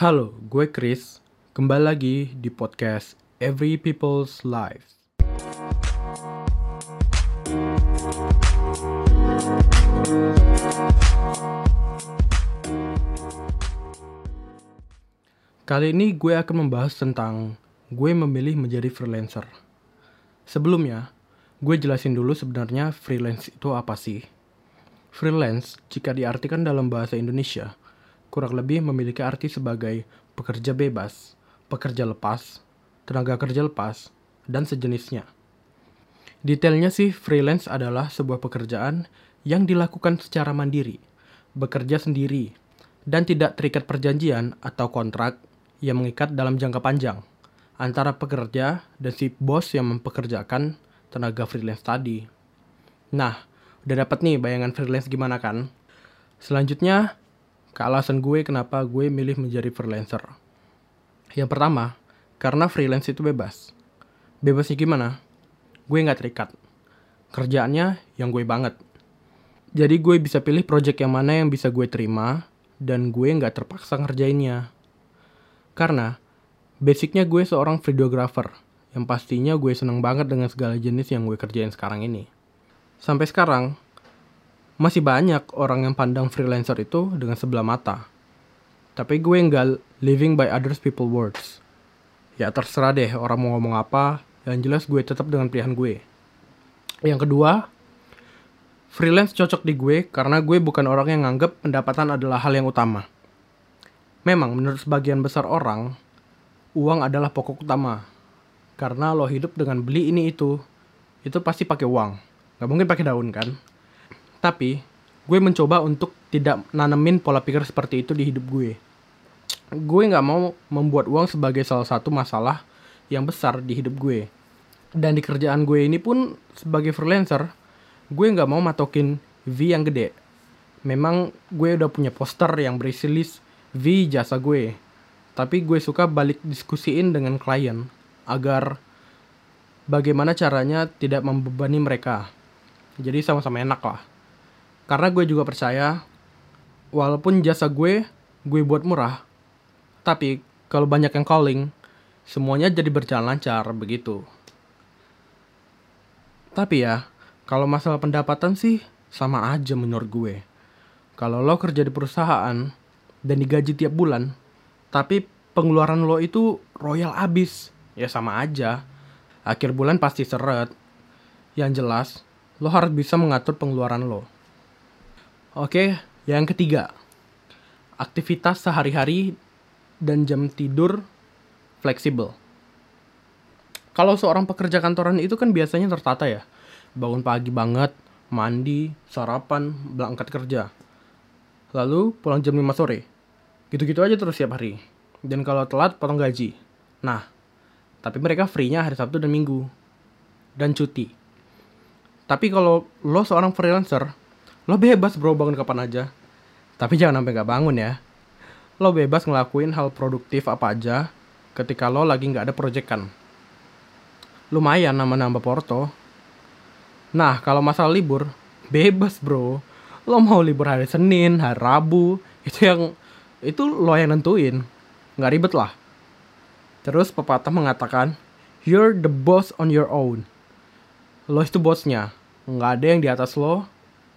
Halo, gue Chris. Kembali lagi di podcast Every People's Lives. Kali ini gue akan membahas tentang gue memilih menjadi freelancer. Sebelumnya, gue jelasin dulu sebenarnya freelance itu apa sih. Freelance, jika diartikan dalam bahasa Indonesia, kurang lebih memiliki arti sebagai pekerja bebas, pekerja lepas, tenaga kerja lepas, dan sejenisnya. Detailnya sih, freelance adalah sebuah pekerjaan yang dilakukan secara mandiri, bekerja sendiri, dan tidak terikat perjanjian atau kontrak yang mengikat dalam jangka panjang antara pekerja dan si bos yang mempekerjakan tenaga freelance tadi. Nah, udah dapat nih bayangan freelance gimana kan? Selanjutnya, ke alasan gue kenapa gue milih menjadi freelancer. Yang pertama, karena freelance itu bebas. Bebasnya gimana? Gue nggak terikat. Kerjaannya yang gue banget. Jadi gue bisa pilih project yang mana yang bisa gue terima, dan gue nggak terpaksa ngerjainnya. Karena basicnya gue seorang videographer yang pastinya gue seneng banget dengan segala jenis yang gue kerjain sekarang ini. Sampai sekarang, masih banyak orang yang pandang freelancer itu dengan sebelah mata. Tapi gue nggak living by others people words. Ya terserah deh orang mau ngomong apa, yang jelas gue tetap dengan pilihan gue. Yang kedua, freelance cocok di gue karena gue bukan orang yang nganggep pendapatan adalah hal yang utama. Memang menurut sebagian besar orang, uang adalah pokok utama. Karena lo hidup dengan beli ini itu, itu pasti pakai uang. Gak mungkin pakai daun kan? Tapi, gue mencoba untuk tidak nanemin pola pikir seperti itu di hidup gue. Gue gak mau membuat uang sebagai salah satu masalah yang besar di hidup gue. Dan di kerjaan gue ini pun sebagai freelancer, gue gak mau matokin V yang gede. Memang gue udah punya poster yang berisi list V jasa gue. Tapi gue suka balik diskusiin dengan klien agar bagaimana caranya tidak membebani mereka. Jadi sama-sama enak lah. Karena gue juga percaya walaupun jasa gue gue buat murah, tapi kalau banyak yang calling, semuanya jadi berjalan lancar begitu. Tapi ya, kalau masalah pendapatan sih sama aja menurut gue. Kalau lo kerja di perusahaan, dan digaji tiap bulan, tapi pengeluaran lo itu royal abis, ya sama aja. Akhir bulan pasti seret. Yang jelas, lo harus bisa mengatur pengeluaran lo. Oke, yang ketiga. Aktivitas sehari-hari dan jam tidur fleksibel. Kalau seorang pekerja kantoran itu kan biasanya tertata ya. Bangun pagi banget, mandi, sarapan, berangkat kerja. Lalu pulang jam 5 sore. Gitu-gitu aja terus setiap hari. Dan kalau telat potong gaji. Nah, tapi mereka free-nya hari Sabtu dan Minggu. Dan cuti. Tapi kalau lo seorang freelancer, lo bebas bro bangun kapan aja. Tapi jangan sampai gak bangun ya. Lo bebas ngelakuin hal produktif apa aja ketika lo lagi nggak ada proyekan. Lumayan nama-nambah porto. Nah, kalau masalah libur, bebas bro. Lo mau libur hari Senin, hari Rabu, itu yang itu lo yang nentuin nggak ribet lah terus pepatah mengatakan you're the boss on your own lo itu bosnya nggak ada yang di atas lo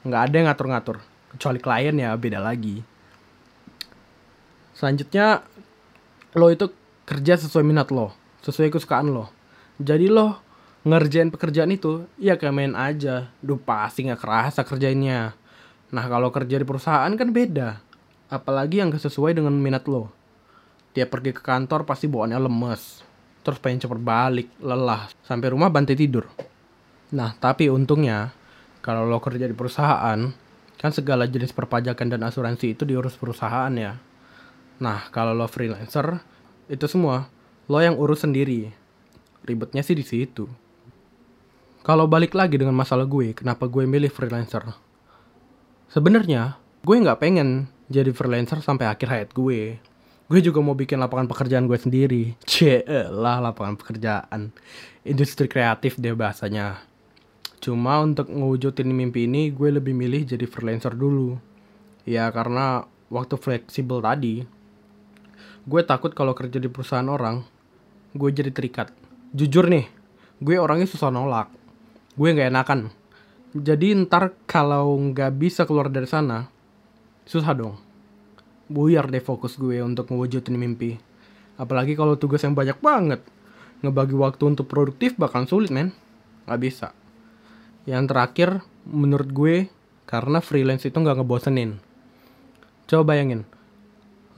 nggak ada yang ngatur-ngatur. Kecuali klien ya beda lagi. Selanjutnya lo itu kerja sesuai minat lo sesuai kesukaan lo. Jadi lo ngerjain pekerjaan itu ya kayak main aja. Duh pasti nggak kerasa kerjainnya. Nah kalau kerja di perusahaan kan beda. Apalagi yang gak sesuai dengan minat lo. Dia pergi ke kantor pasti bawaannya lemes, terus pengen cepet balik, lelah, sampai rumah bantai tidur. Nah, tapi untungnya, kalau lo kerja di perusahaan, kan segala jenis perpajakan dan asuransi itu diurus perusahaan ya. Nah, kalau lo freelancer, itu semua lo yang urus sendiri. Ribetnya sih di situ. Kalau balik lagi dengan masalah gue, kenapa gue milih freelancer? Sebenarnya, gue nggak pengen jadi freelancer sampai akhir hayat gue. Gue juga mau bikin lapangan pekerjaan gue sendiri. lah lapangan pekerjaan. Industri kreatif deh bahasanya. Cuma untuk ngewujudin mimpi ini gue lebih milih jadi freelancer dulu. Ya karena waktu fleksibel tadi. gue takut kalau kerja di perusahaan orang, gue jadi terikat. Jujur nih, gue orangnya susah nolak. Gue nggak enakan. Jadi ntar kalau nggak bisa keluar dari sana, susah dong. Buyar deh fokus gue untuk mewujudin mimpi. Apalagi kalau tugas yang banyak banget. Ngebagi waktu untuk produktif bakal sulit men. Nggak bisa. Yang terakhir, menurut gue, karena freelance itu nggak ngebosenin. Coba bayangin,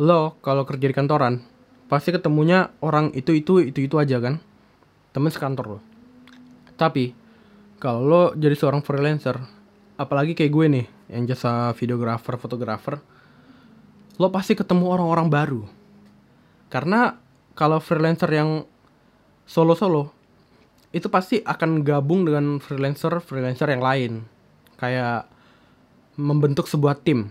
lo kalau kerja di kantoran pasti ketemunya orang itu itu itu itu aja kan? Temen sekantor lo. Tapi kalau lo jadi seorang freelancer apalagi kayak gue nih yang jasa videografer fotografer lo pasti ketemu orang-orang baru. Karena kalau freelancer yang solo-solo itu pasti akan gabung dengan freelancer freelancer yang lain kayak membentuk sebuah tim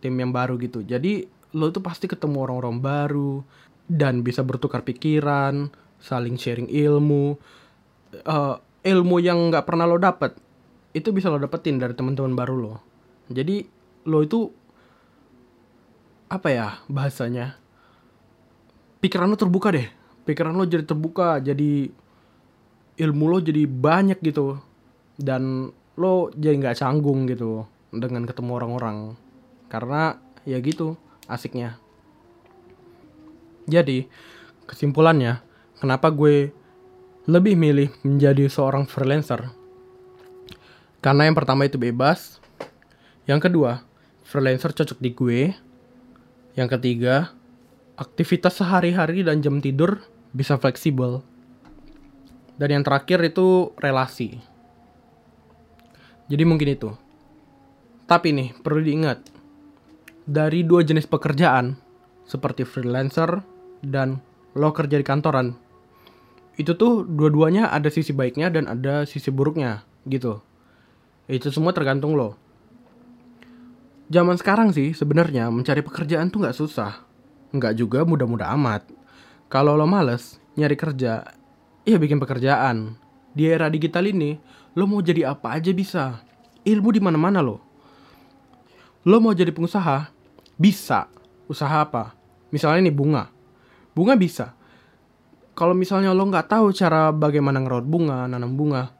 tim yang baru gitu jadi lo tuh pasti ketemu orang-orang baru dan bisa bertukar pikiran, saling sharing ilmu, uh, ilmu yang nggak pernah lo dapet itu bisa lo dapetin dari teman-teman baru lo. Jadi lo itu apa ya bahasanya? Pikiran lo terbuka deh, pikiran lo jadi terbuka, jadi ilmu lo jadi banyak gitu dan lo jadi nggak canggung gitu dengan ketemu orang-orang karena ya gitu asiknya. Jadi, kesimpulannya, kenapa gue lebih milih menjadi seorang freelancer? Karena yang pertama itu bebas. Yang kedua, freelancer cocok di gue. Yang ketiga, aktivitas sehari-hari dan jam tidur bisa fleksibel. Dan yang terakhir itu relasi. Jadi mungkin itu. Tapi nih, perlu diingat, dari dua jenis pekerjaan, seperti freelancer dan lo kerja di kantoran, itu tuh dua-duanya ada sisi baiknya dan ada sisi buruknya, gitu. Itu semua tergantung lo. Zaman sekarang sih sebenarnya mencari pekerjaan tuh nggak susah, nggak juga mudah-mudah amat. Kalau lo males nyari kerja, iya bikin pekerjaan. Di era digital ini, lo mau jadi apa aja bisa. Ilmu di mana-mana lo. Lo mau jadi pengusaha, bisa. Usaha apa? Misalnya nih bunga. Bunga bisa. Kalau misalnya lo nggak tahu cara bagaimana ngerawat bunga, nanam bunga,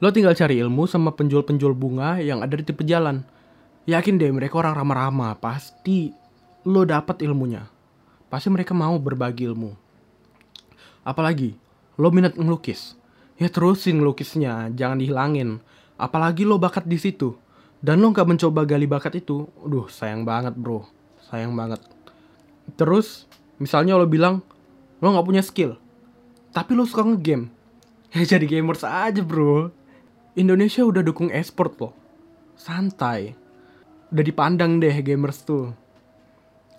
lo tinggal cari ilmu sama penjual-penjual bunga yang ada di tepi jalan. Yakin deh mereka orang ramah-ramah, pasti lo dapat ilmunya. Pasti mereka mau berbagi ilmu. Apalagi, lo minat ngelukis. Ya terusin ngelukisnya, jangan dihilangin. Apalagi lo bakat di situ dan lo nggak mencoba gali bakat itu, aduh sayang banget bro, sayang banget. Terus misalnya lo bilang lo nggak punya skill, tapi lo suka ngegame, ya jadi gamers aja bro. Indonesia udah dukung esport loh, santai, udah dipandang deh gamers tuh.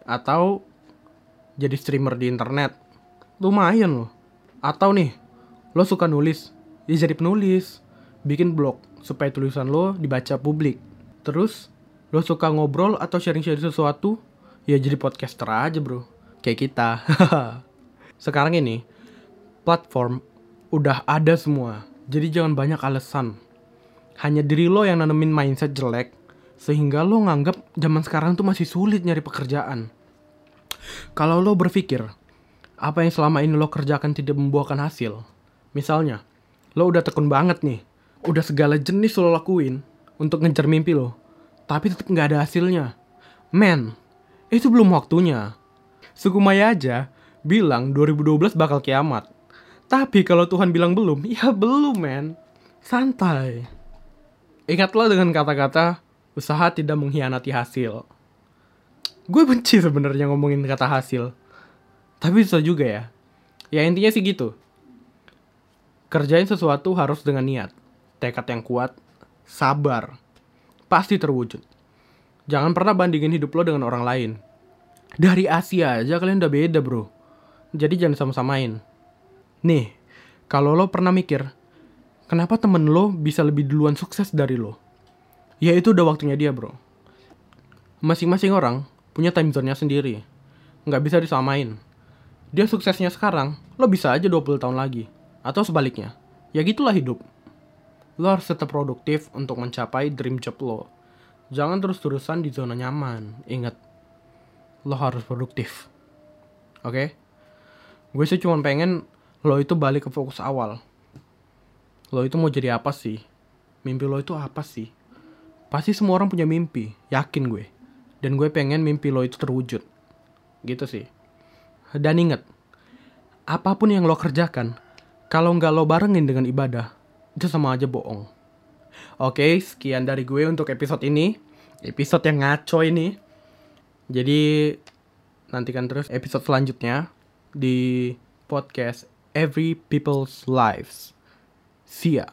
Atau jadi streamer di internet, lumayan loh. Atau nih, lo suka nulis, ya jadi penulis, bikin blog supaya tulisan lo dibaca publik Terus lo suka ngobrol atau sharing-sharing sesuatu, ya jadi podcaster aja bro. Kayak kita. Sekarang ini, platform udah ada semua. Jadi jangan banyak alasan. Hanya diri lo yang nanemin mindset jelek, sehingga lo nganggap zaman sekarang tuh masih sulit nyari pekerjaan. Kalau lo berpikir, apa yang selama ini lo kerjakan tidak membuahkan hasil. Misalnya, lo udah tekun banget nih, udah segala jenis lo lakuin, untuk ngejar mimpi lo. Tapi tetap nggak ada hasilnya. Men, itu belum waktunya. Suku Maya aja bilang 2012 bakal kiamat. Tapi kalau Tuhan bilang belum, ya belum men. Santai. Ingatlah dengan kata-kata usaha tidak mengkhianati hasil. Gue benci sebenarnya ngomongin kata hasil. Tapi bisa juga ya. Ya intinya sih gitu. Kerjain sesuatu harus dengan niat, tekad yang kuat, sabar, pasti terwujud. Jangan pernah bandingin hidup lo dengan orang lain. Dari Asia aja kalian udah beda bro. Jadi jangan sama-samain. Nih, kalau lo pernah mikir, kenapa temen lo bisa lebih duluan sukses dari lo? Ya itu udah waktunya dia bro. Masing-masing orang punya time zone-nya sendiri. Nggak bisa disamain. Dia suksesnya sekarang, lo bisa aja 20 tahun lagi. Atau sebaliknya. Ya gitulah hidup lo harus tetap produktif untuk mencapai dream job lo. Jangan terus-terusan di zona nyaman. Ingat, lo harus produktif. Oke? Gue sih cuma pengen lo itu balik ke fokus awal. Lo itu mau jadi apa sih? Mimpi lo itu apa sih? Pasti semua orang punya mimpi, yakin gue. Dan gue pengen mimpi lo itu terwujud. Gitu sih. Dan inget, apa pun yang lo kerjakan, kalau nggak lo barengin dengan ibadah, itu sama aja bohong. Oke, sekian dari gue untuk episode ini. Episode yang ngaco ini. Jadi, nantikan terus episode selanjutnya di podcast Every People's Lives. See ya.